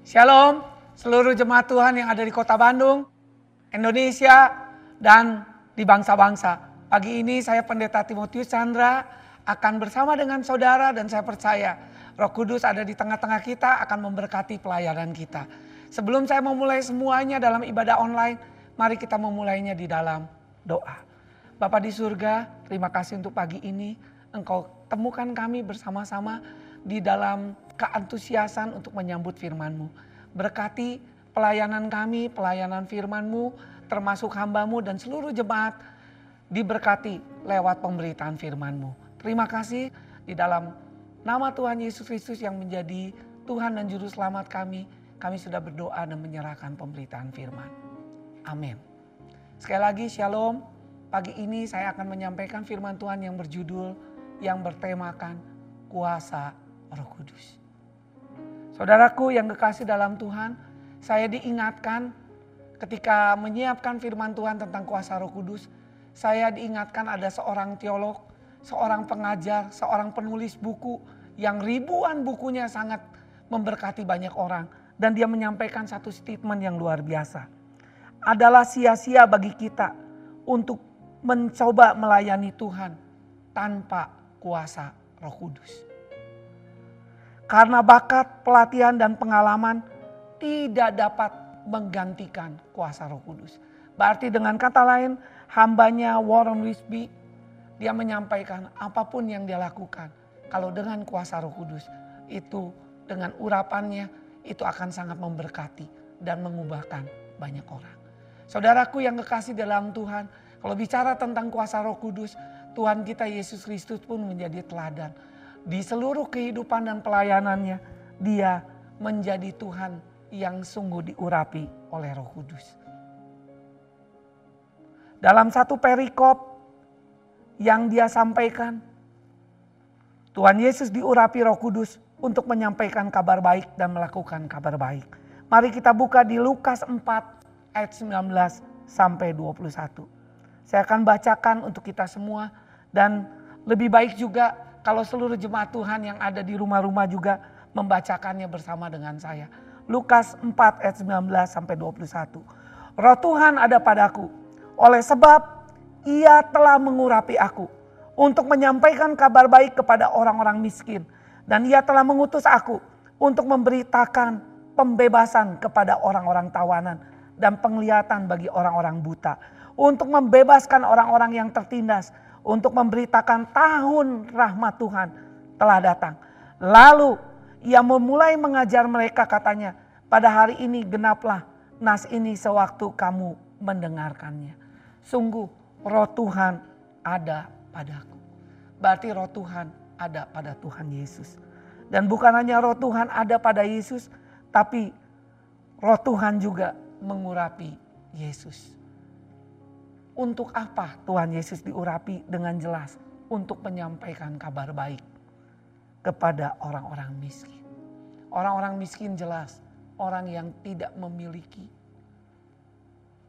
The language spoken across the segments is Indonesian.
Shalom seluruh jemaat Tuhan yang ada di kota Bandung, Indonesia, dan di bangsa-bangsa. Pagi ini saya Pendeta Timotius Chandra akan bersama dengan saudara dan saya percaya Roh Kudus ada di tengah-tengah kita akan memberkati pelayanan kita. Sebelum saya memulai semuanya dalam ibadah online, mari kita memulainya di dalam doa. Bapak di surga, terima kasih untuk pagi ini. Engkau temukan kami bersama-sama di dalam keantusiasan untuk menyambut firman-Mu. Berkati pelayanan kami, pelayanan firman-Mu, termasuk hambamu dan seluruh jemaat diberkati lewat pemberitaan firman-Mu. Terima kasih di dalam nama Tuhan Yesus Kristus yang menjadi Tuhan dan Juru Selamat kami. Kami sudah berdoa dan menyerahkan pemberitaan firman. Amin. Sekali lagi shalom. Pagi ini saya akan menyampaikan firman Tuhan yang berjudul yang bertemakan kuasa Roh Kudus. Saudaraku yang kekasih dalam Tuhan, saya diingatkan ketika menyiapkan firman Tuhan tentang kuasa Roh Kudus, saya diingatkan ada seorang teolog, seorang pengajar, seorang penulis buku yang ribuan bukunya sangat memberkati banyak orang dan dia menyampaikan satu statement yang luar biasa. Adalah sia-sia bagi kita untuk mencoba melayani Tuhan tanpa kuasa Roh Kudus. Karena bakat, pelatihan, dan pengalaman tidak dapat menggantikan kuasa Roh Kudus. Berarti dengan kata lain, hambanya Warren Wisby, dia menyampaikan apa pun yang dia lakukan. Kalau dengan kuasa Roh Kudus, itu dengan urapannya, itu akan sangat memberkati dan mengubahkan banyak orang. Saudaraku yang kekasih dalam Tuhan, kalau bicara tentang kuasa Roh Kudus, Tuhan kita Yesus Kristus pun menjadi teladan. Di seluruh kehidupan dan pelayanannya, Dia menjadi Tuhan yang sungguh diurapi oleh Roh Kudus. Dalam satu perikop yang dia sampaikan, Tuhan Yesus diurapi Roh Kudus untuk menyampaikan kabar baik dan melakukan kabar baik. Mari kita buka di Lukas 4 ayat 19 sampai 21. Saya akan bacakan untuk kita semua dan lebih baik juga kalau seluruh jemaat Tuhan yang ada di rumah-rumah juga membacakannya bersama dengan saya. Lukas 4 ayat 19 sampai 21. Roh Tuhan ada padaku oleh sebab ia telah mengurapi aku untuk menyampaikan kabar baik kepada orang-orang miskin dan ia telah mengutus aku untuk memberitakan pembebasan kepada orang-orang tawanan dan penglihatan bagi orang-orang buta untuk membebaskan orang-orang yang tertindas, untuk memberitakan tahun rahmat Tuhan telah datang. Lalu ia memulai mengajar mereka katanya, pada hari ini genaplah nas ini sewaktu kamu mendengarkannya. Sungguh roh Tuhan ada padaku. Berarti roh Tuhan ada pada Tuhan Yesus. Dan bukan hanya roh Tuhan ada pada Yesus, tapi roh Tuhan juga mengurapi Yesus. Untuk apa Tuhan Yesus diurapi dengan jelas? Untuk menyampaikan kabar baik kepada orang-orang miskin. Orang-orang miskin jelas orang yang tidak memiliki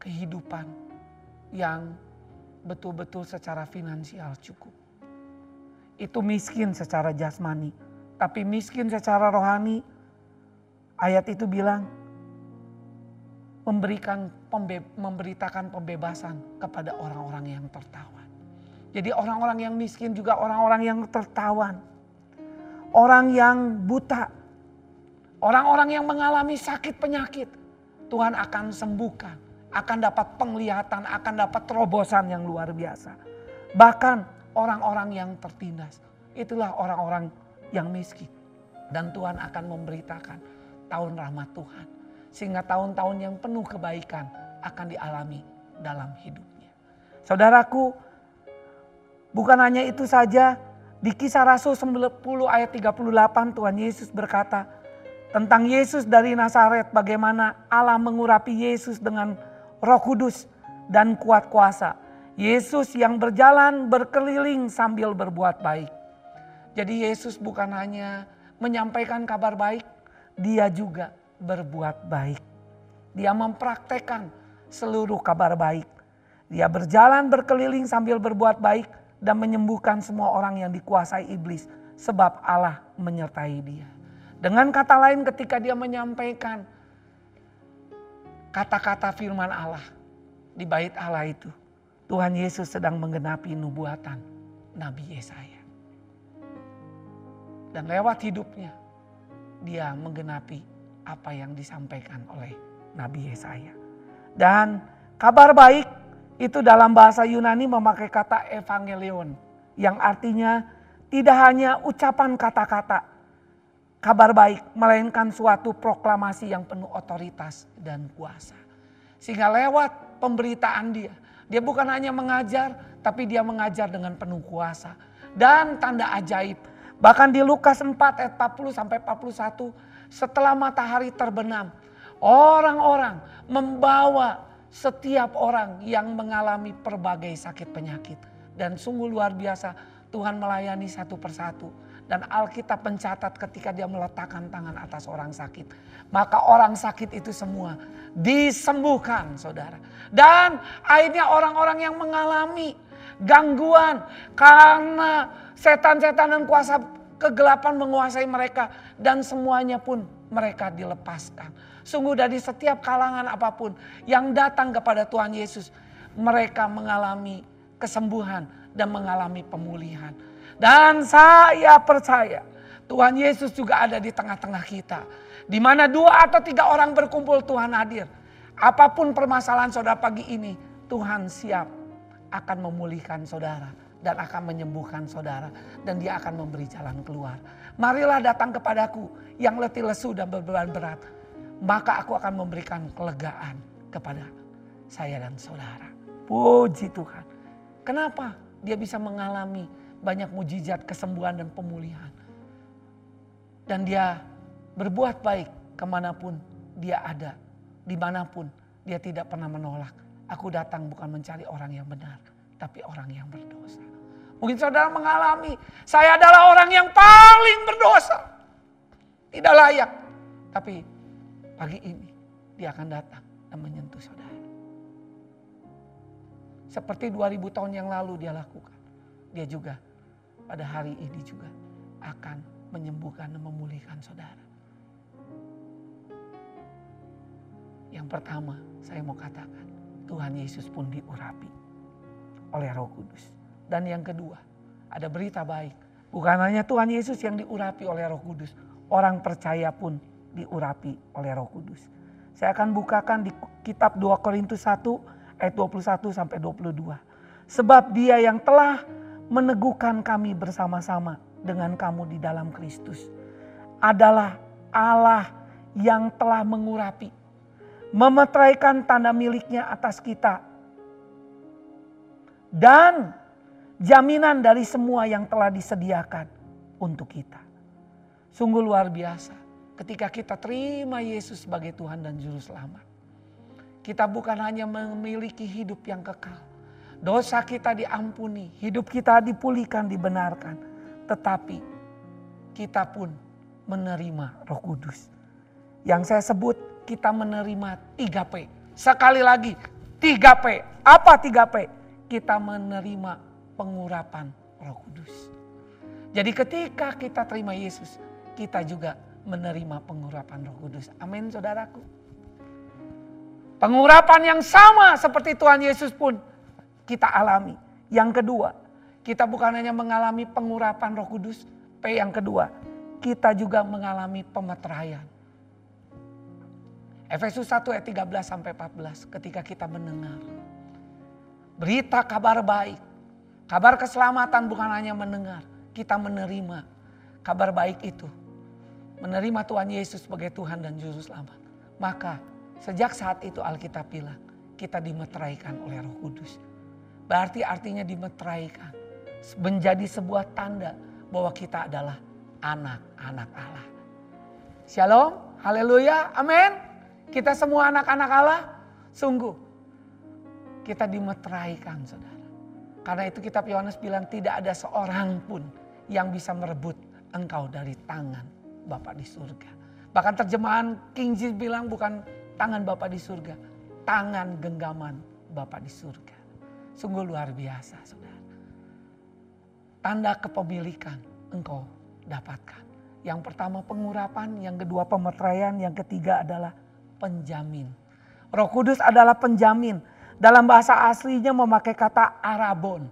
kehidupan yang betul-betul secara finansial cukup. Itu miskin secara jasmani, tapi miskin secara rohani. Ayat itu bilang memberikan pembe memberitakan pembebasan kepada orang-orang yang tertawan. Jadi orang-orang yang miskin juga orang-orang yang tertawan. Orang yang buta. Orang-orang yang mengalami sakit penyakit. Tuhan akan sembuhkan. Akan dapat penglihatan, akan dapat terobosan yang luar biasa. Bahkan orang-orang yang tertindas. Itulah orang-orang yang miskin. Dan Tuhan akan memberitakan tahun rahmat Tuhan sehingga tahun-tahun yang penuh kebaikan akan dialami dalam hidupnya. Saudaraku, bukan hanya itu saja, di kisah Rasul 10 ayat 38 Tuhan Yesus berkata tentang Yesus dari Nazaret bagaimana Allah mengurapi Yesus dengan roh kudus dan kuat kuasa. Yesus yang berjalan berkeliling sambil berbuat baik. Jadi Yesus bukan hanya menyampaikan kabar baik, dia juga berbuat baik. Dia mempraktekkan seluruh kabar baik. Dia berjalan berkeliling sambil berbuat baik dan menyembuhkan semua orang yang dikuasai iblis sebab Allah menyertai dia. Dengan kata lain ketika dia menyampaikan kata-kata firman Allah di bait Allah itu. Tuhan Yesus sedang menggenapi nubuatan Nabi Yesaya. Dan lewat hidupnya dia menggenapi apa yang disampaikan oleh Nabi Yesaya. Dan kabar baik itu dalam bahasa Yunani memakai kata evangelion yang artinya tidak hanya ucapan kata-kata kabar baik, melainkan suatu proklamasi yang penuh otoritas dan kuasa. Sehingga lewat pemberitaan dia, dia bukan hanya mengajar, tapi dia mengajar dengan penuh kuasa dan tanda ajaib. Bahkan di Lukas 4 ayat 40 sampai 41, setelah matahari terbenam, orang-orang membawa setiap orang yang mengalami berbagai sakit penyakit. Dan sungguh luar biasa Tuhan melayani satu persatu dan Alkitab mencatat ketika dia meletakkan tangan atas orang sakit. Maka orang sakit itu semua disembuhkan saudara. Dan akhirnya orang-orang yang mengalami gangguan karena setan-setan dan kuasa kegelapan menguasai mereka. Dan semuanya pun mereka dilepaskan. Sungguh dari setiap kalangan apa pun yang datang kepada Tuhan Yesus. Mereka mengalami kesembuhan dan mengalami pemulihan. Dan saya percaya Tuhan Yesus juga ada di tengah-tengah kita. Di mana dua atau tiga orang berkumpul Tuhan hadir. Apa pun permasalahan saudara pagi ini, Tuhan siap akan memulihkan saudara dan akan menyembuhkan saudara dan dia akan memberi jalan keluar. Marilah datang kepadaku yang letih lesu dan berbeban berat, maka aku akan memberikan kelegaan kepada saya dan saudara. Puji Tuhan. Kenapa dia bisa mengalami banyak mujizat kesembuhan dan pemulihan. Dan dia berbuat baik ke mana pun dia ada. Di mana pun dia tidak pernah menolak. Aku datang bukan mencari orang yang benar. Tapi orang yang berdosa. Mungkin saudara mengalami. Saya adalah orang yang paling berdosa. Tidak layak. Tapi pagi ini dia akan datang dan menyentuh saudara. Seperti 2000 tahun yang lalu dia lakukan. Dia juga pada hari ini juga akan menyembuhkan dan memulihkan saudara. Yang pertama saya mau katakan Tuhan Yesus pun diurapi oleh roh kudus. Dan yang kedua ada berita baik. Bukan hanya Tuhan Yesus yang diurapi oleh roh kudus. Orang percaya pun diurapi oleh roh kudus. Saya akan bukakan di kitab 2 Korintus 1 ayat 21 sampai 22. Sebab dia yang telah meneguhkan kami bersama-sama dengan kamu di dalam Kristus adalah Allah yang telah mengurapi, memetraikan tanda miliknya atas kita, dan jaminan dari semua yang telah disediakan untuk kita. Sungguh luar biasa ketika kita terima Yesus sebagai Tuhan dan Juru Selamat. Kita bukan hanya memiliki hidup yang kekal, Dosa kita diampuni, hidup kita dipulihkan, dibenarkan. Tetapi kita pun menerima roh kudus. Yang saya sebut kita menerima 3P. Sekali lagi 3P. Apa 3P? Kita menerima pengurapan roh kudus. Jadi ketika kita terima Yesus, kita juga menerima pengurapan roh kudus. Amin saudaraku. Pengurapan yang sama seperti Tuhan Yesus pun kita alami. Yang kedua, kita bukan hanya mengalami pengurapan roh kudus. P yang kedua, kita juga mengalami pemeteraian. Efesus 1 ayat 13 sampai 14 ketika kita mendengar berita kabar baik, kabar keselamatan bukan hanya mendengar, kita menerima kabar baik itu. Menerima Tuhan Yesus sebagai Tuhan dan Juru Selamat. Maka sejak saat itu Alkitab bilang kita dimeteraikan oleh Roh Kudus. Berarti artinya dimeteraikan. Menjadi sebuah tanda bahwa kita adalah anak-anak Allah. Shalom, haleluya, amin. Kita semua anak-anak Allah, sungguh kita dimeteraikan saudara. Karena itu kitab Yohanes bilang tidak ada seorang pun yang bisa merebut engkau dari tangan Bapak di surga. Bahkan terjemahan King James bilang bukan tangan Bapak di surga, tangan genggaman Bapak di surga. Sungguh luar biasa saudara. Tanda kepemilikan engkau dapatkan. Yang pertama pengurapan, yang kedua pemeteraian, yang ketiga adalah penjamin. Roh Kudus adalah penjamin. Dalam bahasa aslinya memakai kata arabon.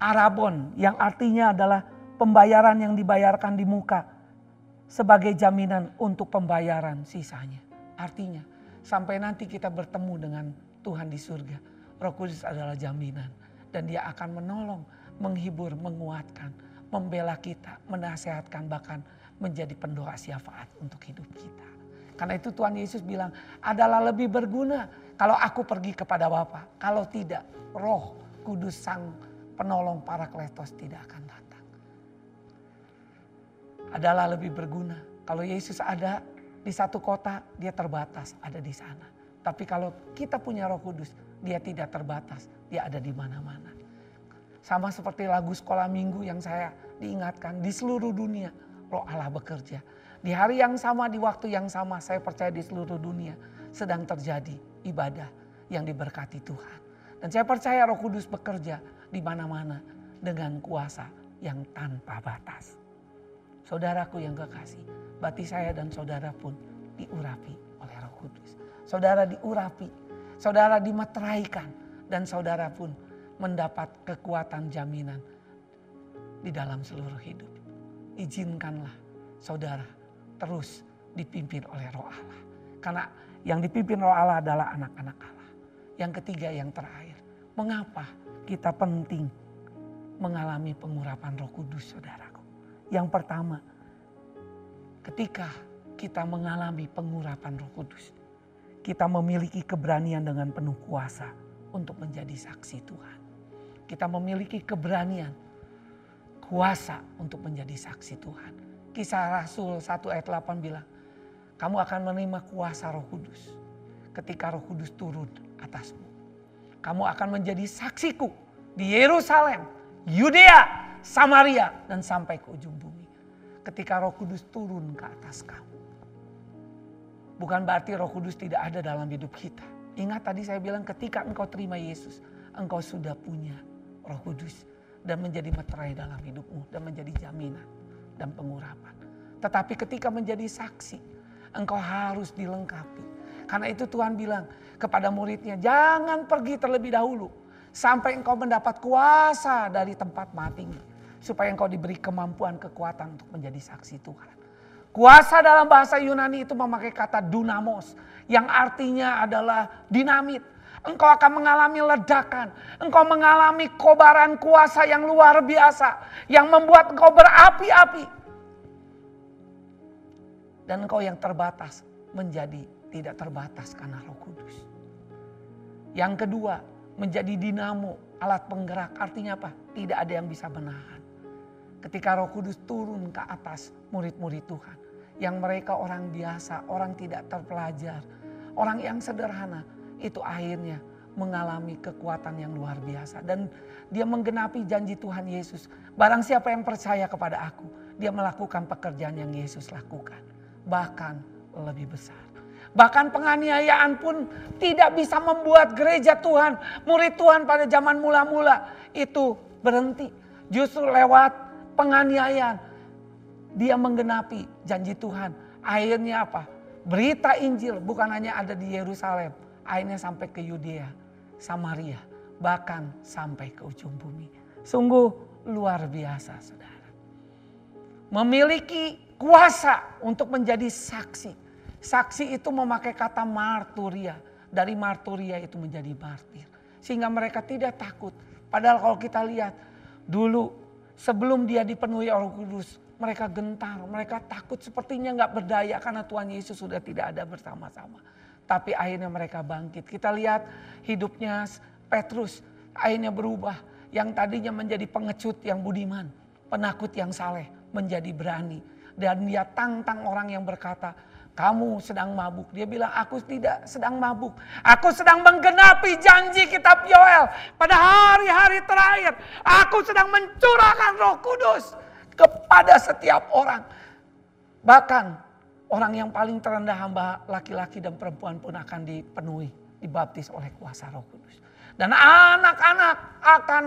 Arabon yang artinya adalah pembayaran yang dibayarkan di muka sebagai jaminan untuk pembayaran sisanya. Artinya sampai nanti kita bertemu dengan Tuhan di surga. Roh Kudus adalah jaminan dan dia akan menolong, menghibur, menguatkan, membela kita, menasehatkan bahkan menjadi pendoa syafaat untuk hidup kita. Karena itu Tuhan Yesus bilang adalah lebih berguna kalau aku pergi kepada Bapa. Kalau tidak roh kudus sang penolong para kletos tidak akan datang. Adalah lebih berguna. Kalau Yesus ada di satu kota dia terbatas ada di sana. Tapi kalau kita punya roh kudus dia tidak terbatas. Dia ada di mana-mana. Sama seperti lagu sekolah minggu yang saya diingatkan di seluruh dunia roh Allah bekerja di hari yang sama, di waktu yang sama, saya percaya di seluruh dunia sedang terjadi ibadah yang diberkati Tuhan. Dan saya percaya Roh Kudus bekerja di mana-mana dengan kuasa yang tanpa batas. Saudaraku yang kekasih, bati saya dan saudara pun diurapi oleh Roh Kudus. Saudara diurapi, saudara dimeteraikan, dan saudara pun mendapat kekuatan jaminan di dalam seluruh hidup. Izinkanlah saudara terus dipimpin oleh roh Allah. Karena yang dipimpin roh Allah adalah anak-anak Allah. Yang ketiga yang terakhir, mengapa kita penting mengalami pengurapan roh kudus saudaraku. Yang pertama, ketika kita mengalami pengurapan roh kudus, kita memiliki keberanian dengan penuh kuasa untuk menjadi saksi Tuhan. Kita memiliki keberanian, kuasa untuk menjadi saksi Tuhan Kisah Rasul 1 ayat 8 bilang, kamu akan menerima kuasa roh kudus ketika roh kudus turun atasmu. Kamu akan menjadi saksiku di Yerusalem, Yudea, Samaria, dan sampai ke ujung bumi. Ketika roh kudus turun ke atas kamu. Bukan berarti roh kudus tidak ada dalam hidup kita. Ingat tadi saya bilang ketika engkau terima Yesus, engkau sudah punya roh kudus dan menjadi meterai dalam hidupmu dan menjadi jaminan dan pengurapan. Tetapi ketika menjadi saksi, engkau harus dilengkapi. Karena itu Tuhan bilang kepada muridnya, jangan pergi terlebih dahulu. Sampai engkau mendapat kuasa dari tempat matinya. Supaya engkau diberi kemampuan, kekuatan untuk menjadi saksi Tuhan. Kuasa dalam bahasa Yunani itu memakai kata dunamos. Yang artinya adalah dinamit. Engkau akan mengalami ledakan. Engkau mengalami kobaran kuasa yang luar biasa. Yang membuat engkau berapi-api. Dan engkau yang terbatas menjadi tidak terbatas karena roh kudus. Yang kedua, menjadi dinamo, alat penggerak. Artinya apa? Tidak ada yang bisa menahan. Ketika roh kudus turun ke atas murid-murid Tuhan. Yang mereka orang biasa, orang tidak terpelajar. Orang yang sederhana itu akhirnya mengalami kekuatan yang luar biasa. Dan dia menggenapi janji Tuhan Yesus. Barang siapa yang percaya kepada aku, dia melakukan pekerjaan yang Yesus lakukan. Bahkan lebih besar. Bahkan penganiayaan pun tidak bisa membuat gereja Tuhan, murid Tuhan pada zaman mula-mula itu berhenti. Justru lewat penganiayaan dia menggenapi janji Tuhan. Akhirnya apa? Berita Injil bukan hanya ada di Yerusalem, akhirnya sampai ke Yudea, Samaria, bahkan sampai ke ujung bumi. Sungguh luar biasa saudara. Memiliki kuasa untuk menjadi saksi. Saksi itu memakai kata marturia. Dari marturia itu menjadi martir. Sehingga mereka tidak takut. Padahal kalau kita lihat dulu sebelum dia dipenuhi oleh kudus. Mereka gentar, mereka takut sepertinya nggak berdaya karena Tuhan Yesus sudah tidak ada bersama-sama. Tapi akhirnya mereka bangkit. Kita lihat hidupnya Petrus akhirnya berubah. Yang tadinya menjadi pengecut yang budiman. Penakut yang saleh menjadi berani. Dan dia tantang orang yang berkata, kamu sedang mabuk. Dia bilang, aku tidak sedang mabuk. Aku sedang menggenapi janji kitab Yoel. Pada hari-hari terakhir, aku sedang mencurahkan roh kudus kepada setiap orang. Bahkan Orang yang paling terendah hamba laki-laki dan perempuan pun akan dipenuhi, dibaptis oleh kuasa roh kudus. Dan anak-anak akan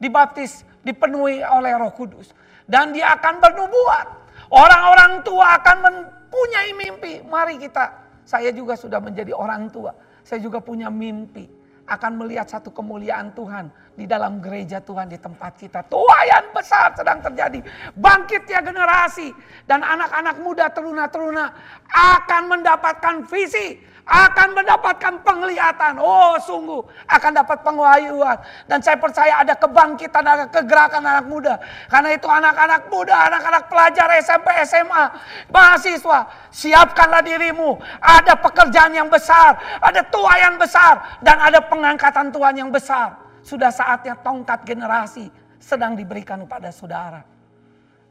dibaptis, dipenuhi oleh roh kudus. Dan dia akan bernubuat. Orang-orang tua akan mempunyai mimpi. Mari kita, saya juga sudah menjadi orang tua. Saya juga punya mimpi akan melihat satu kemuliaan Tuhan di dalam gereja Tuhan di tempat kita. Tuayan besar sedang terjadi. Bangkitnya generasi dan anak-anak muda teruna-teruna akan mendapatkan visi akan mendapatkan penglihatan. Oh sungguh akan dapat penguayuan. Dan saya percaya ada kebangkitan, ada kegerakan anak muda. Karena itu anak-anak muda, anak-anak pelajar SMP, SMA, mahasiswa. Siapkanlah dirimu. Ada pekerjaan yang besar, ada tuayan besar. Dan ada pengangkatan Tuhan yang besar. Sudah saatnya tongkat generasi sedang diberikan kepada saudara.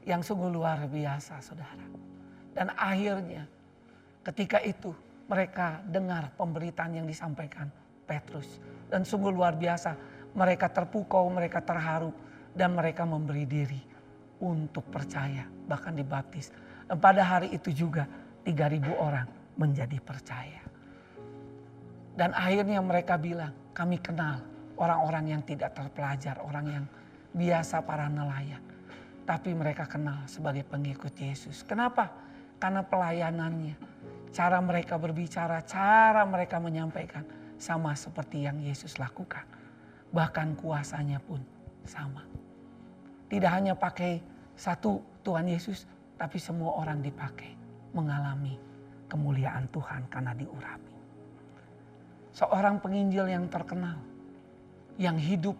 Yang sungguh luar biasa saudara. Dan akhirnya ketika itu mereka dengar pemberitaan yang disampaikan Petrus. Dan sungguh luar biasa, mereka terpukau, mereka terharu, dan mereka memberi diri untuk percaya, bahkan dibaptis. Dan pada hari itu juga 3000 orang menjadi percaya. Dan akhirnya mereka bilang, kami kenal orang-orang yang tidak terpelajar, orang yang biasa para nelayan. Tapi mereka kenal sebagai pengikut Yesus. Kenapa? Karena pelayanannya, Cara mereka berbicara, cara mereka menyampaikan sama seperti yang Yesus lakukan. Bahkan kuasanya pun sama. Tidak hanya pakai satu Tuhan Yesus, tapi semua orang dipakai mengalami kemuliaan Tuhan karena diurapi. Seorang penginjil yang terkenal, yang hidup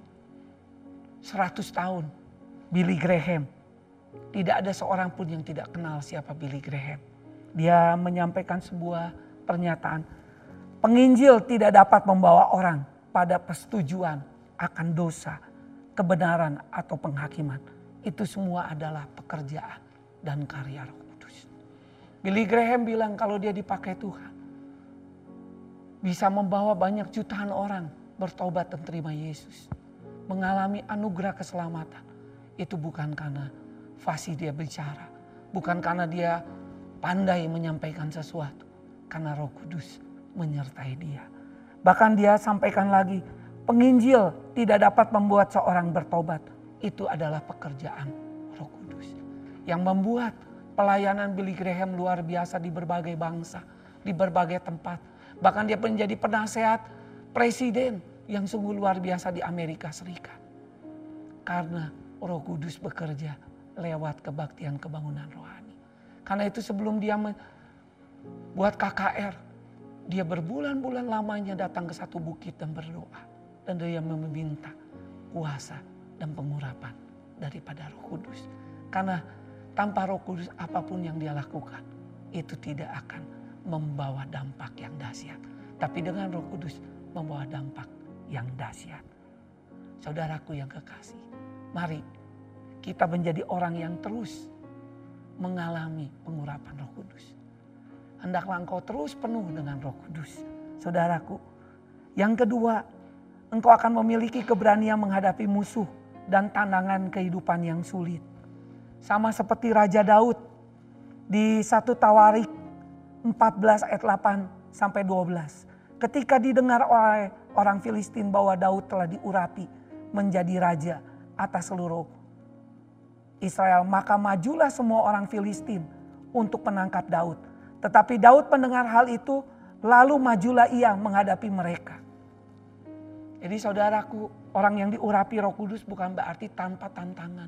100 tahun, Billy Graham. Tidak ada seorang pun yang tidak kenal siapa Billy Graham dia menyampaikan sebuah pernyataan. Penginjil tidak dapat membawa orang pada persetujuan akan dosa, kebenaran atau penghakiman. Itu semua adalah pekerjaan dan karya Roh Kudus. Billy Graham bilang kalau dia dipakai Tuhan bisa membawa banyak jutaan orang bertobat dan terima Yesus. Mengalami anugerah keselamatan. Itu bukan karena fasih dia bicara. Bukan karena dia pandai menyampaikan sesuatu karena Roh Kudus menyertai dia. Bahkan dia sampaikan lagi, penginjil tidak dapat membuat seorang bertobat. Itu adalah pekerjaan Roh Kudus. Yang membuat pelayanan Billy Graham luar biasa di berbagai bangsa, di berbagai tempat. Bahkan dia menjadi penasehat presiden yang sungguh luar biasa di Amerika Serikat. Karena Roh Kudus bekerja lewat kebaktian kebangunan rohani. Karena itu sebelum dia buat KKR, dia berbulan-bulan lamanya datang ke satu bukit dan berdoa. Dan dia meminta kuasa dan pengurapan daripada roh kudus. Karena tanpa roh kudus apa pun yang dia lakukan, itu tidak akan membawa dampak yang dahsyat. Tapi dengan roh kudus membawa dampak yang dahsyat. Saudaraku yang kekasih, mari kita menjadi orang yang terus mengalami pengurapan roh kudus. Hendaklah engkau terus penuh dengan roh kudus. Saudaraku. Yang kedua, engkau akan memiliki keberanian menghadapi musuh dan tantangan kehidupan yang sulit. Sama seperti Raja Daud di satu Tawarik 14 ayat 8 sampai 12. Ketika didengar oleh orang Filistin bahwa Daud telah diurapi menjadi raja atas seluruh Israel, maka majulah semua orang Filistin untuk menangkap Daud. Tetapi Daud mendengar hal itu, lalu majulah ia menghadapi mereka. Jadi saudaraku, orang yang diurapi roh kudus bukan berarti tanpa tantangan.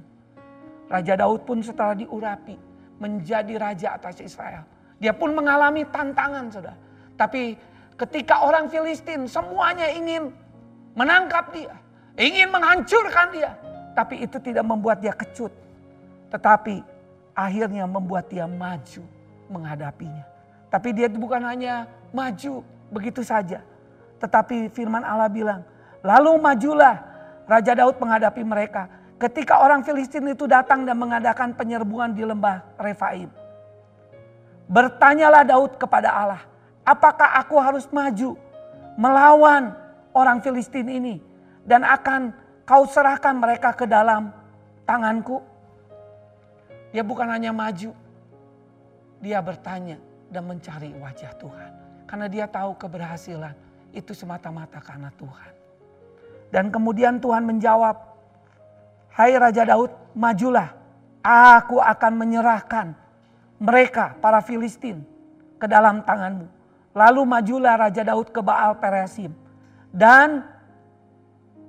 Raja Daud pun setelah diurapi menjadi raja atas Israel. Dia pun mengalami tantangan saudara. Tapi ketika orang Filistin semuanya ingin menangkap dia. Ingin menghancurkan dia. Tapi itu tidak membuat dia kecut. Tetapi akhirnya membuat dia maju menghadapinya. Tapi dia bukan hanya maju begitu saja. Tetapi firman Allah bilang, lalu majulah Raja Daud menghadapi mereka. Ketika orang Filistin itu datang dan mengadakan penyerbuan di lembah Refaim. Bertanyalah Daud kepada Allah, apakah aku harus maju melawan orang Filistin ini dan akan kau serahkan mereka ke dalam tanganku? Dia bukan hanya maju, dia bertanya dan mencari wajah Tuhan. Karena dia tahu keberhasilan itu semata-mata karena Tuhan. Dan kemudian Tuhan menjawab, Hai Raja Daud, majulah. Aku akan menyerahkan mereka, para Filistin, ke dalam tanganmu. Lalu majulah Raja Daud ke Baal Peresim. Dan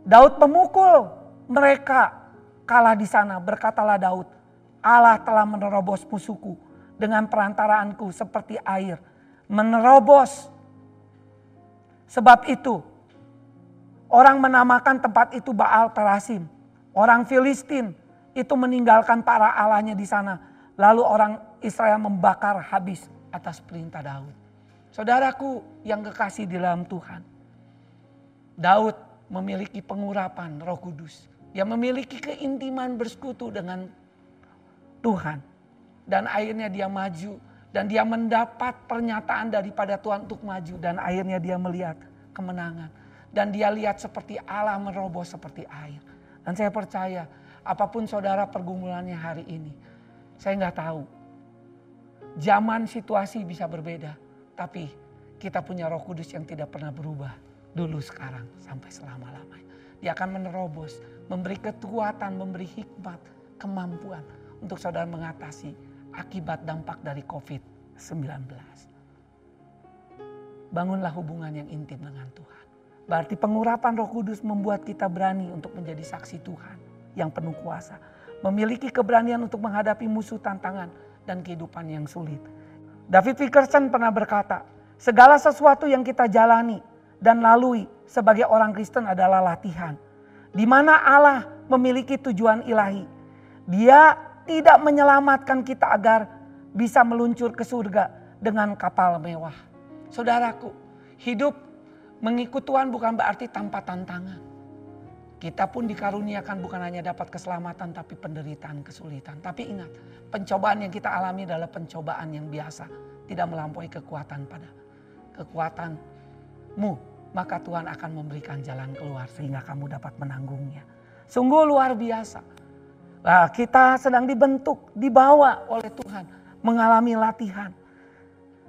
Daud memukul mereka kalah di sana. Berkatalah Daud, Allah telah menerobos musuhku dengan perantaraanku seperti air. Menerobos. Sebab itu orang menamakan tempat itu Baal Perasim. Orang Filistin itu meninggalkan para allahnya di sana. Lalu orang Israel membakar habis atas perintah Daud. Saudaraku yang kekasih di dalam Tuhan. Daud memiliki pengurapan roh kudus. Dia memiliki keintiman bersekutu dengan Tuhan. Dan akhirnya dia maju. Dan dia mendapat pernyataan daripada Tuhan untuk maju. Dan akhirnya dia melihat kemenangan. Dan dia lihat seperti Allah merobos seperti air. Dan saya percaya apa pun saudara pergumulannya hari ini. Saya nggak tahu. Zaman situasi bisa berbeda. Tapi kita punya roh kudus yang tidak pernah berubah. Dulu sekarang sampai selama-lamanya. Dia akan menerobos, memberi kekuatan, memberi hikmat, kemampuan untuk saudara mengatasi akibat dampak dari COVID-19. Bangunlah hubungan yang intim dengan Tuhan. Berarti pengurapan roh kudus membuat kita berani untuk menjadi saksi Tuhan yang penuh kuasa. Memiliki keberanian untuk menghadapi musuh tantangan dan kehidupan yang sulit. David Vickerson pernah berkata, segala sesuatu yang kita jalani dan lalui sebagai orang Kristen adalah latihan. Di mana Allah memiliki tujuan ilahi. Dia tidak menyelamatkan kita agar bisa meluncur ke surga dengan kapal mewah. Saudaraku, hidup mengikut Tuhan bukan berarti tanpa tantangan. Kita pun dikaruniakan bukan hanya dapat keselamatan tapi penderitaan, kesulitan. Tapi ingat, pencobaan yang kita alami adalah pencobaan yang biasa. Tidak melampaui kekuatan pada kekuatanmu. Maka Tuhan akan memberikan jalan keluar sehingga kamu dapat menanggungnya. Sungguh luar biasa. Nah, kita sedang dibentuk, dibawa oleh Tuhan. Mengalami latihan.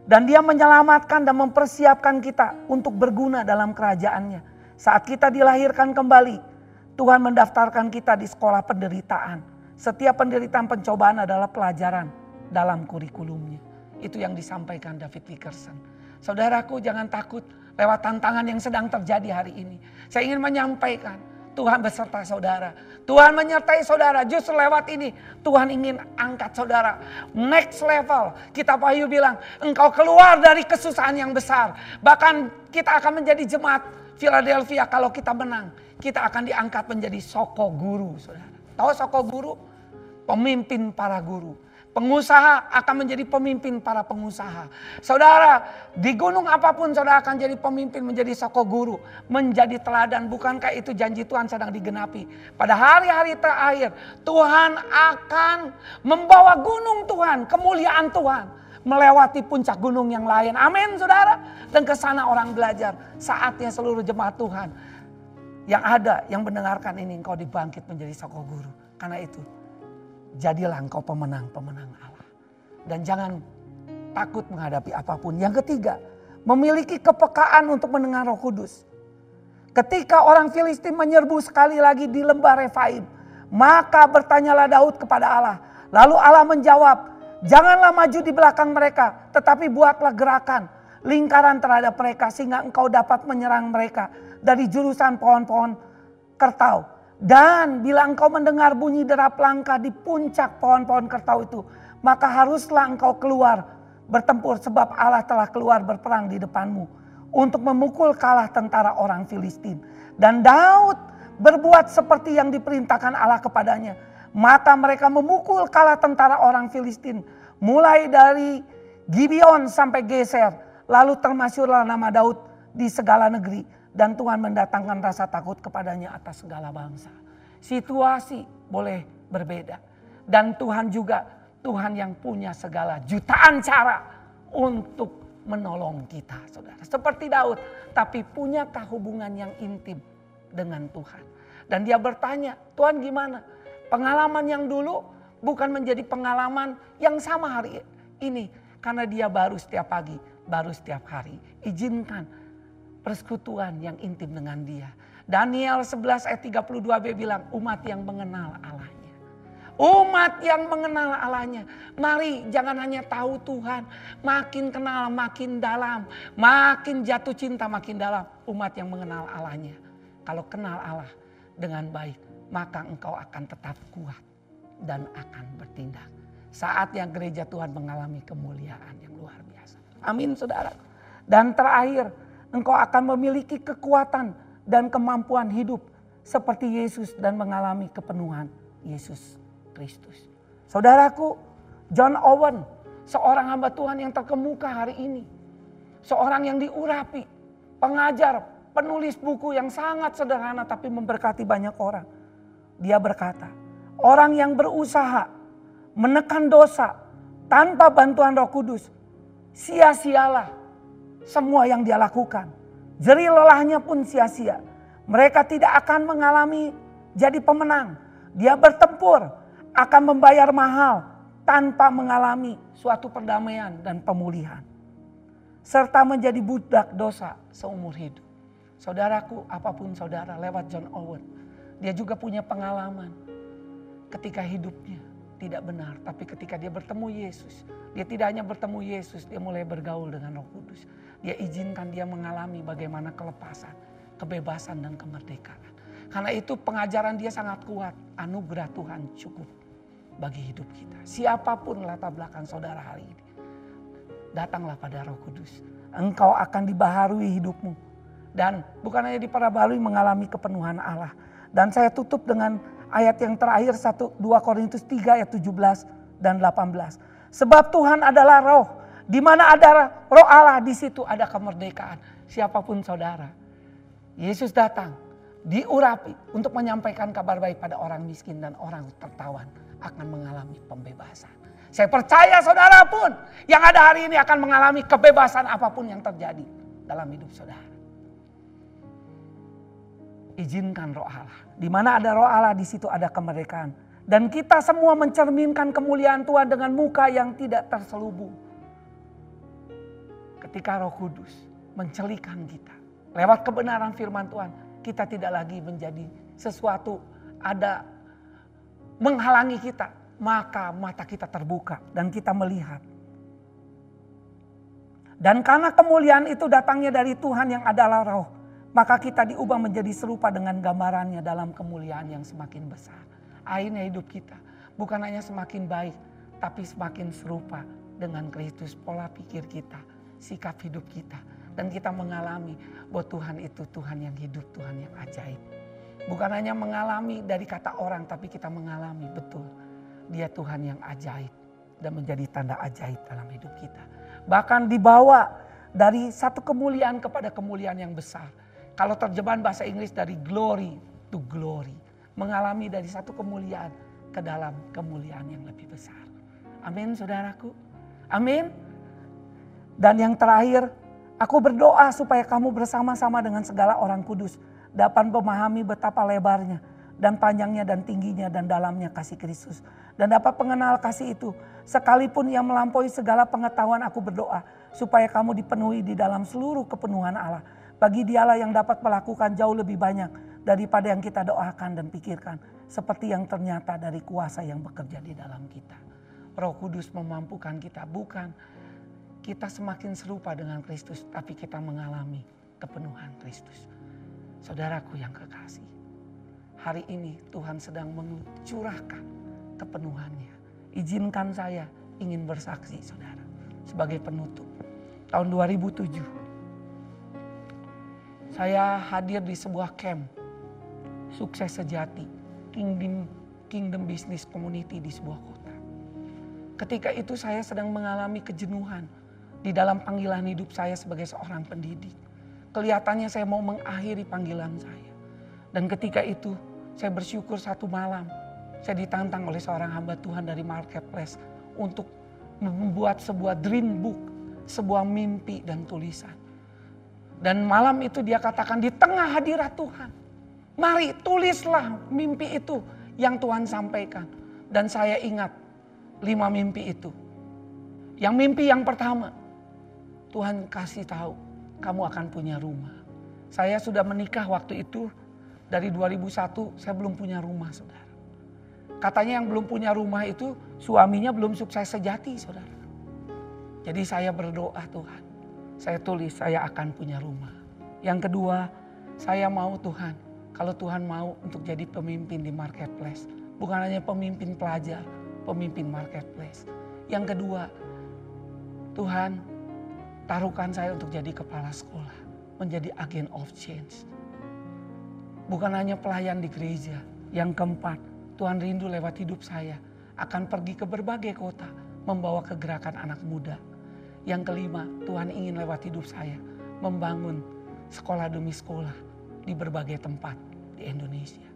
Dan dia menyelamatkan dan mempersiapkan kita untuk berguna dalam kerajaannya. Saat kita dilahirkan kembali, Tuhan mendaftarkan kita di sekolah penderitaan. Setiap penderitaan pencobaan adalah pelajaran dalam kurikulumnya. Itu yang disampaikan David Wickerson. Saudaraku jangan takut lewat tantangan yang sedang terjadi hari ini. Saya ingin menyampaikan Tuhan beserta saudara. Tuhan menyertai saudara. Justru lewat ini Tuhan ingin angkat saudara. Next level. Kita Wahyu bilang engkau keluar dari kesusahan yang besar. Bahkan kita akan menjadi jemaat Philadelphia kalau kita menang kita akan diangkat menjadi soko guru, saudara. Tahu soko guru? Pemimpin para guru. Pengusaha akan menjadi pemimpin para pengusaha. Saudara, di gunung apa pun saudara akan jadi pemimpin menjadi soko guru. Menjadi teladan. Bukankah itu janji Tuhan sedang digenapi. Pada hari-hari terakhir Tuhan akan membawa gunung Tuhan. Kemuliaan Tuhan. Melewati puncak gunung yang lain. Amin saudara. Dan ke sana orang belajar. Saatnya seluruh jemaat Tuhan yang ada yang mendengarkan ini engkau dibangkit menjadi soko guru. Karena itu jadilah engkau pemenang-pemenang Allah. Dan jangan takut menghadapi apa pun. Yang ketiga, memiliki kepekaan untuk mendengar roh kudus. Ketika orang Filistin menyerbu sekali lagi di lembah Refaim. Maka bertanyalah Daud kepada Allah. Lalu Allah menjawab, janganlah maju di belakang mereka. Tetapi buatlah gerakan, lingkaran terhadap mereka sehingga engkau dapat menyerang mereka dari jurusan pohon-pohon kertau. Dan bila engkau mendengar bunyi derap langkah di puncak pohon-pohon kertau itu, maka haruslah engkau keluar bertempur sebab Allah telah keluar berperang di depanmu untuk memukul kalah tentara orang Filistin. Dan Daud berbuat seperti yang diperintahkan Allah kepadanya. Maka mereka memukul kalah tentara orang Filistin. Mulai dari Gibeon sampai Geser. Lalu termasyurlah nama Daud di segala negeri dan Tuhan mendatangkan rasa takut kepadanya atas segala bangsa. Situasi boleh berbeda. Dan Tuhan juga Tuhan yang punya segala jutaan cara untuk menolong kita saudara. Seperti Daud tapi punyakah hubungan yang intim dengan Tuhan. Dan dia bertanya Tuhan gimana? Pengalaman yang dulu bukan menjadi pengalaman yang sama hari ini. Karena dia baru setiap pagi, baru setiap hari. Izinkan persekutuan yang intim dengan dia. Daniel 11 ayat 32b bilang umat yang mengenal Allahnya. Umat yang mengenal Allahnya. Mari jangan hanya tahu Tuhan. Makin kenal makin dalam. Makin jatuh cinta makin dalam. Umat yang mengenal Allahnya. Kalau kenal Allah dengan baik. Maka engkau akan tetap kuat. Dan akan bertindak. Saat yang gereja Tuhan mengalami kemuliaan yang luar biasa. Amin saudara. Dan terakhir engkau akan memiliki kekuatan dan kemampuan hidup seperti Yesus dan mengalami kepenuhan Yesus Kristus. Saudaraku, John Owen, seorang hamba Tuhan yang terkemuka hari ini. Seorang yang diurapi, pengajar, penulis buku yang sangat sederhana tapi memberkati banyak orang. Dia berkata, orang yang berusaha menekan dosa tanpa bantuan roh kudus, sia-sialah semua yang dia lakukan. Jeri lelahnya pun sia-sia. Mereka tidak akan mengalami jadi pemenang. Dia bertempur, akan membayar mahal tanpa mengalami suatu perdamaian dan pemulihan. Serta menjadi budak dosa seumur hidup. Saudaraku, apa pun saudara lewat John Owen. Dia juga punya pengalaman ketika hidupnya tidak benar. Tapi ketika dia bertemu Yesus, dia tidak hanya bertemu Yesus, dia mulai bergaul dengan roh kudus. Dia izinkan dia mengalami bagaimana kelepasan, kebebasan dan kemerdekaan. Karena itu pengajaran dia sangat kuat. Anugerah Tuhan cukup bagi hidup kita. Siapa pun latar belakang saudara hari ini. Datanglah pada roh kudus. Engkau akan dibaharui hidupmu. Dan bukan hanya diperbaharui mengalami kepenuhan Allah. Dan saya tutup dengan ayat yang terakhir 1 2 Korintus 3 ayat 17 dan 18. Sebab Tuhan adalah roh. Di mana ada roh Allah di situ ada kemerdekaan. Siapa pun saudara. Yesus datang diurapi untuk menyampaikan kabar baik pada orang miskin dan orang tertawan akan mengalami pembebasan. Saya percaya saudara pun yang ada hari ini akan mengalami kebebasan apa pun yang terjadi dalam hidup saudara. Izinkan roh Allah. Di mana ada roh Allah di situ ada kemerdekaan. Dan kita semua mencerminkan kemuliaan Tuhan dengan muka yang tidak terselubung. Ketika roh kudus mencelikan kita. Lewat kebenaran firman Tuhan. Kita tidak lagi menjadi sesuatu ada menghalangi kita, maka mata kita terbuka dan kita melihat. Dan karena kemuliaan itu datangnya dari Tuhan yang adalah roh, maka kita diubah menjadi serupa dengan gambarannya dalam kemuliaan yang semakin besar. Akhirnya hidup kita bukan hanya semakin baik, tapi semakin serupa dengan Kristus, pola pikir kita, sikap hidup kita. Dan kita mengalami bahwa Tuhan itu Tuhan yang hidup, Tuhan yang ajaib. Bukan hanya mengalami dari kata orang, tapi kita mengalami betul. Dia Tuhan yang ajaib dan menjadi tanda ajaib dalam hidup kita. Bahkan dibawa dari satu kemuliaan kepada kemuliaan yang besar. Kalau terjemahan bahasa Inggris dari glory to glory. Mengalami dari satu kemuliaan ke dalam kemuliaan yang lebih besar. Amin saudaraku. Amin. Dan yang terakhir, aku berdoa supaya kamu bersama-sama dengan segala orang kudus dapat memahami betapa lebarnya dan panjangnya dan tingginya dan dalamnya kasih Kristus. Dan dapat mengenal kasih itu. Sekalipun yang melampaui segala pengetahuan aku berdoa. Supaya kamu dipenuhi di dalam seluruh kepenuhan Allah. Bagi dialah yang dapat melakukan jauh lebih banyak daripada yang kita doakan dan pikirkan. Seperti yang ternyata dari kuasa yang bekerja di dalam kita. Roh Kudus memampukan kita bukan kita semakin serupa dengan Kristus. Tapi kita mengalami kepenuhan Kristus. Saudaraku yang kekasih, hari ini Tuhan sedang mencurahkan kepenuhannya. Izinkan saya ingin bersaksi saudara sebagai penutup. Tahun 2007 saya hadir di sebuah camp sukses sejati Kingdom Kingdom Business Community di sebuah kota. Ketika itu saya sedang mengalami kejenuhan di dalam panggilan hidup saya sebagai seorang pendidik Kelihatannya saya mau mengakhiri panggilan saya. Dan ketika itu saya bersyukur satu malam saya ditantang oleh seorang hamba Tuhan dari marketplace untuk membuat sebuah dream book, sebuah mimpi dan tulisan. Dan malam itu dia katakan di tengah hadirat Tuhan. Mari tulislah mimpi itu yang Tuhan sampaikan. Dan saya ingat lima mimpi itu. Yang mimpi yang pertama, Tuhan kasih tahu kamu akan punya rumah. Saya sudah menikah waktu itu dari 2001 saya belum punya rumah saudara. Katanya yang belum punya rumah itu suaminya belum sukses sejati saudara. Jadi saya berdoa Tuhan. Saya tulis saya akan punya rumah. Yang kedua saya mau Tuhan. Kalau Tuhan mau untuk jadi pemimpin di marketplace. Bukan hanya pemimpin pelajar, pemimpin marketplace. Yang kedua, Tuhan taruhkan saya untuk jadi kepala sekolah. Menjadi agen of change. Bukan hanya pelayan di gereja. Yang keempat, Tuhan rindu lewat hidup saya. Akan pergi ke berbagai kota. Membawa kegerakan anak muda. Yang kelima, Tuhan ingin lewat hidup saya. Membangun sekolah demi sekolah di berbagai tempat di Indonesia.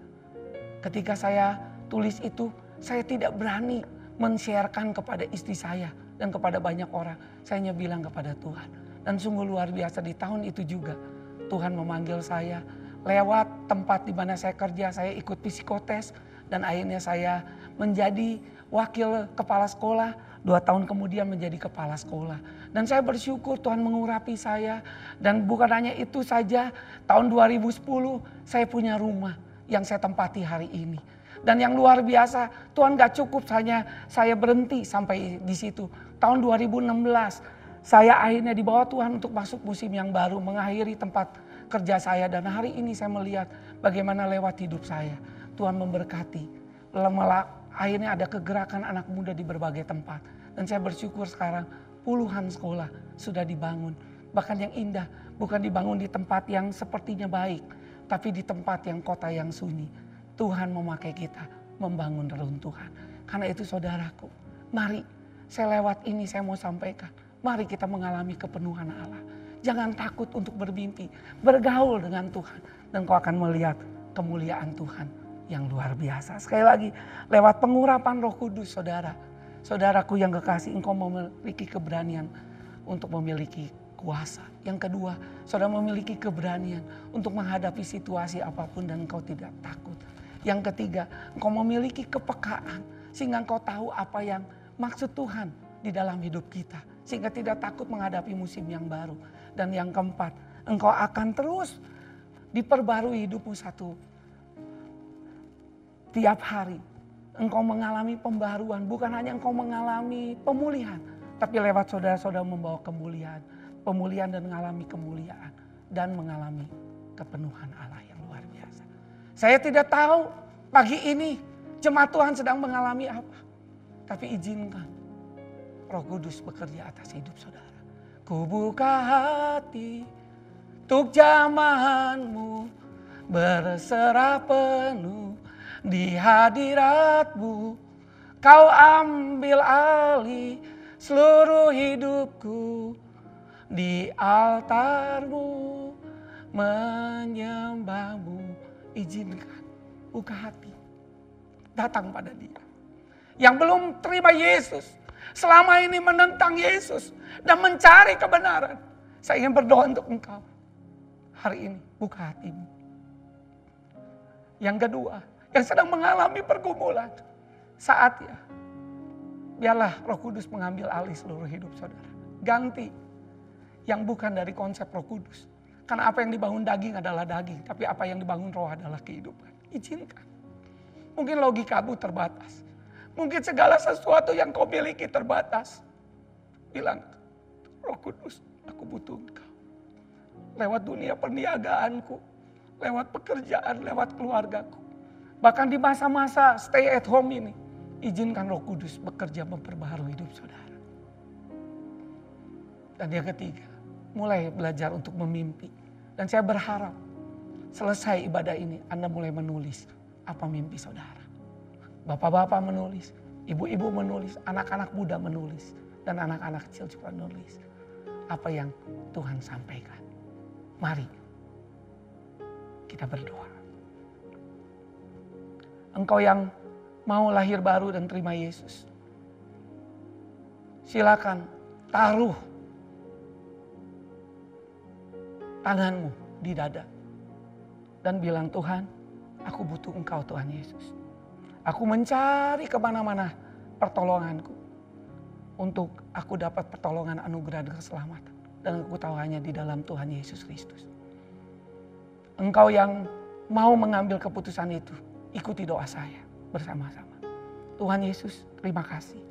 Ketika saya tulis itu, saya tidak berani men-sharekan kepada istri saya dan kepada banyak orang. Saya hanya bilang kepada Tuhan. Dan sungguh luar biasa di tahun itu juga Tuhan memanggil saya lewat tempat di mana saya kerja, saya ikut psikotes dan akhirnya saya menjadi wakil kepala sekolah, dua tahun kemudian menjadi kepala sekolah. Dan saya bersyukur Tuhan mengurapi saya dan bukan hanya itu saja, tahun 2010 saya punya rumah yang saya tempati hari ini. Dan yang luar biasa, Tuhan gak cukup hanya saya berhenti sampai di situ. Tahun 2016, saya akhirnya dibawa Tuhan untuk masuk musim yang baru, mengakhiri tempat kerja saya. Dan hari ini saya melihat bagaimana lewat hidup saya, Tuhan memberkati. Akhirnya ada kegerakan anak muda di berbagai tempat. Dan saya bersyukur sekarang puluhan sekolah sudah dibangun. Bahkan yang indah, bukan dibangun di tempat yang sepertinya baik, tapi di tempat yang kota yang sunyi Tuhan memakai kita membangun reruntuhan. Karena itu saudaraku, mari saya lewat ini saya mau sampaikan. Mari kita mengalami kepenuhan Allah. Jangan takut untuk bermimpi, bergaul dengan Tuhan. Dan kau akan melihat kemuliaan Tuhan yang luar biasa. Sekali lagi, lewat pengurapan roh kudus saudara. Saudaraku yang kekasih, engkau memiliki keberanian untuk memiliki kuasa. Yang kedua, saudara memiliki keberanian untuk menghadapi situasi apa pun dan engkau tidak takut. Yang ketiga, engkau memiliki kepekaan sehingga engkau tahu apa yang maksud Tuhan di dalam hidup kita. Sehingga tidak takut menghadapi musim yang baru. Dan yang keempat, engkau akan terus diperbarui hidupmu satu. Tiap hari engkau mengalami pembaruan. Bukan hanya engkau mengalami pemulihan. Tapi lewat saudara-saudara membawa kemuliaan. Pemulihan dan mengalami kemuliaan. Dan mengalami kepenuhan Allah yang luar biasa. Saya tidak tahu pagi ini jemaat Tuhan sedang mengalami apa. Tapi izinkan roh kudus bekerja atas hidup saudara. Ku buka hati untuk jamahanmu berserah penuh di hadiratmu. Kau ambil alih seluruh hidupku di altarmu menyembahmu izinkan buka hati. Datang pada dia. Yang belum terima Yesus. Selama ini menentang Yesus. Dan mencari kebenaran. Saya ingin berdoa untuk engkau. Hari ini buka hatimu. Yang kedua. Yang sedang mengalami pergumulan. Saatnya. Biarlah roh kudus mengambil alih seluruh hidup saudara. Ganti. Yang bukan dari konsep roh kudus karena apa yang dibangun daging adalah daging, tapi apa yang dibangun roh adalah kehidupan. Izinkan. Mungkin logikamu terbatas. Mungkin segala sesuatu yang kau miliki terbatas. Bilang, roh kudus, aku butuh engkau. Lewat dunia perniagaanku, lewat pekerjaan, lewat keluargaku. Bahkan di masa-masa stay at home ini, izinkan roh kudus bekerja memperbaharui hidup saudara. Dan yang ketiga, mulai belajar untuk memimpi dan saya berharap selesai ibadah ini Anda mulai menulis apa mimpi saudara. Bapak-bapak menulis, ibu-ibu menulis, anak-anak muda menulis, dan anak-anak kecil juga menulis. Apa yang Tuhan sampaikan. Mari kita berdoa. Engkau yang mau lahir baru dan terima Yesus. Silakan taruh tanganmu di dada. Dan bilang, Tuhan, aku butuh engkau Tuhan Yesus. Aku mencari ke mana-mana pertolonganku. Untuk aku dapat pertolongan anugerah dan keselamatan. Dan aku tahu hanya di dalam Tuhan Yesus Kristus. Engkau yang mau mengambil keputusan itu, ikuti doa saya bersama-sama. Tuhan Yesus, terima kasih.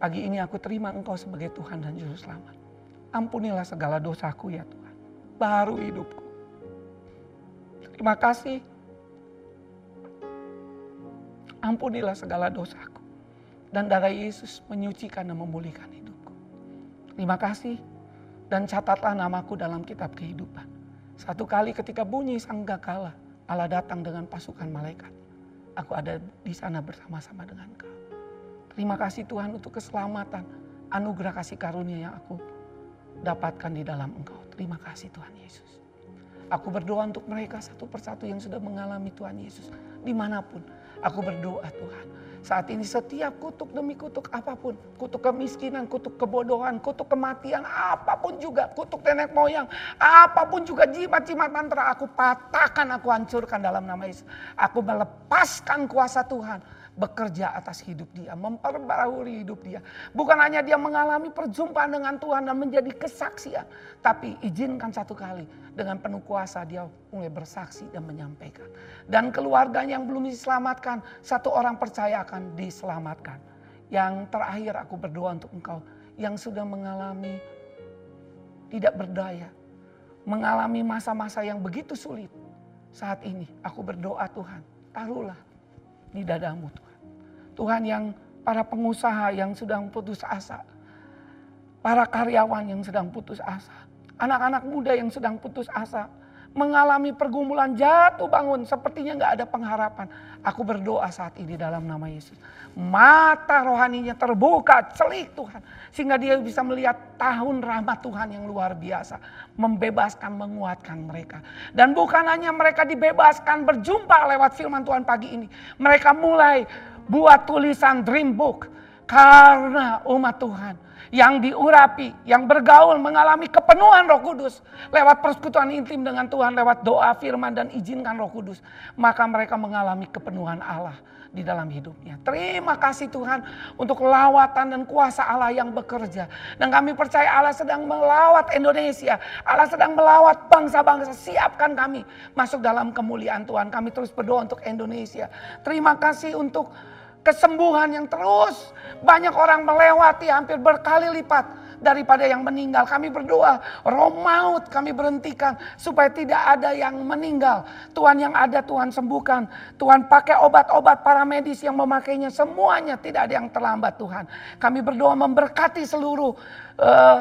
Pagi ini aku terima Engkau sebagai Tuhan dan Juru Selamat. Ampunilah segala dosaku ya Tuhan. Baru hidupku. Terima kasih. Ampunilah segala dosaku. Dan darah Yesus menyucikan dan memulihkan hidupku. Terima kasih. Dan catatlah namaku dalam kitab kehidupan. Satu kali ketika bunyi sanggakala, Allah datang dengan pasukan malaikat. Aku ada di sana bersama-sama dengan kau. Terima kasih Tuhan untuk keselamatan, anugerah kasih karunia yang aku dapatkan di dalam Engkau. Terima kasih Tuhan Yesus. Aku berdoa untuk mereka satu persatu yang sudah mengalami Tuhan Yesus. Di mana pun aku berdoa Tuhan. Saat ini setiap kutuk demi kutuk apa pun. Kutuk kemiskinan, kutuk kebodohan, kutuk kematian, apa pun juga. Kutuk nenek moyang, apa pun juga jimat-jimat mantra. Aku patahkan, aku hancurkan dalam nama Yesus. Aku melepaskan kuasa Tuhan bekerja atas hidup dia, memperbarui hidup dia. Bukan hanya dia mengalami perjumpaan dengan Tuhan dan menjadi kesaksian, tapi izinkan satu kali dengan penuh kuasa dia mulai bersaksi dan menyampaikan. Dan keluarganya yang belum diselamatkan, satu orang percaya akan diselamatkan. Yang terakhir aku berdoa untuk engkau yang sudah mengalami tidak berdaya, mengalami masa-masa yang begitu sulit. Saat ini aku berdoa Tuhan, taruhlah di dadamu Tuhan. Tuhan yang para pengusaha yang sedang putus asa. Para karyawan yang sedang putus asa. Anak-anak muda yang sedang putus asa. Mengalami pergumulan jatuh bangun sepertinya nggak ada pengharapan. Aku berdoa saat ini dalam nama Yesus. Mata rohaninya terbuka, celik Tuhan. Sehingga dia bisa melihat tahun rahmat Tuhan yang luar biasa. Membebaskan, menguatkan mereka. Dan bukan hanya mereka dibebaskan berjumpa lewat firman Tuhan pagi ini. Mereka mulai buat tulisan dream book karena umat Tuhan yang diurapi, yang bergaul mengalami kepenuhan Roh Kudus lewat persekutuan intim dengan Tuhan, lewat doa, firman dan izinkan Roh Kudus, maka mereka mengalami kepenuhan Allah di dalam hidupnya. Terima kasih Tuhan untuk lawatan dan kuasa Allah yang bekerja. Dan kami percaya Allah sedang melawat Indonesia. Allah sedang melawat bangsa-bangsa. Siapkan kami masuk dalam kemuliaan Tuhan. Kami terus berdoa untuk Indonesia. Terima kasih untuk kesembuhan yang terus banyak orang melewati hampir berkali lipat daripada yang meninggal. Kami berdoa, roh maut kami berhentikan supaya tidak ada yang meninggal. Tuhan yang ada Tuhan sembuhkan. Tuhan pakai obat-obat para medis yang memakainya semuanya tidak ada yang terlambat Tuhan. Kami berdoa memberkati seluruh uh,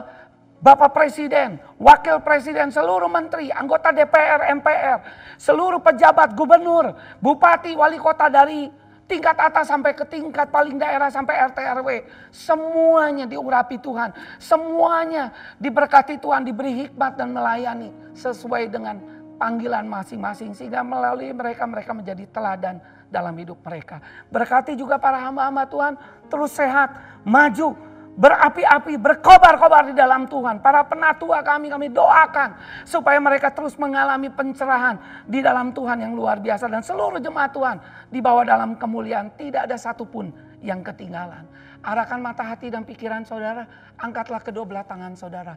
Bapak Presiden, Wakil Presiden, seluruh menteri, anggota DPR, MPR, seluruh pejabat, gubernur, bupati, wali kota dari tingkat atas sampai ke tingkat paling daerah sampai RT RW. Semuanya diurapi Tuhan. Semuanya diberkati Tuhan, diberi hikmat dan melayani sesuai dengan panggilan masing-masing. Sehingga melalui mereka, mereka menjadi teladan dalam hidup mereka. Berkati juga para hamba-hamba Tuhan terus sehat, maju, berapi-api, berkobar-kobar di dalam Tuhan. Para penatua kami, kami doakan supaya mereka terus mengalami pencerahan di dalam Tuhan yang luar biasa. Dan seluruh jemaat Tuhan dibawa dalam kemuliaan. Tidak ada satupun yang ketinggalan. Arahkan mata hati dan pikiran saudara, angkatlah kedua belah tangan saudara.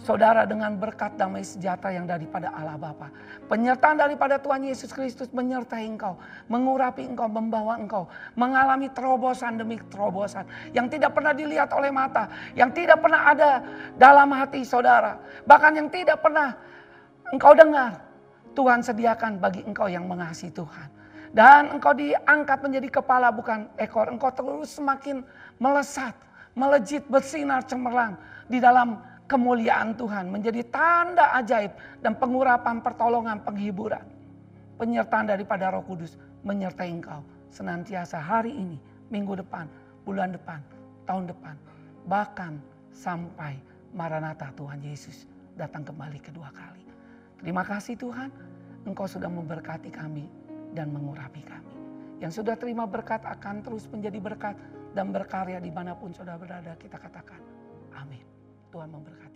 Saudara dengan berkat damai sejahtera yang daripada Allah Bapa. Penyertaan daripada Tuhan Yesus Kristus menyertai engkau. Mengurapi engkau, membawa engkau. Mengalami terobosan demi terobosan. Yang tidak pernah dilihat oleh mata. Yang tidak pernah ada dalam hati saudara. Bahkan yang tidak pernah engkau dengar. Tuhan sediakan bagi engkau yang mengasihi Tuhan. Dan engkau diangkat menjadi kepala bukan ekor. Engkau terus semakin melesat, melejit, bersinar cemerlang di dalam kemuliaan Tuhan menjadi tanda ajaib dan pengurapan pertolongan penghiburan. Penyertaan daripada Roh Kudus menyertai engkau senantiasa hari ini, minggu depan, bulan depan, tahun depan, bahkan sampai Maranatha Tuhan Yesus datang kembali kedua kali. Terima kasih Tuhan, Engkau sudah memberkati kami dan mengurapi kami. Yang sudah terima berkat akan terus menjadi berkat dan berkarya di mana pun saudara berada. Kita katakan, amin. Tuhan memberkati.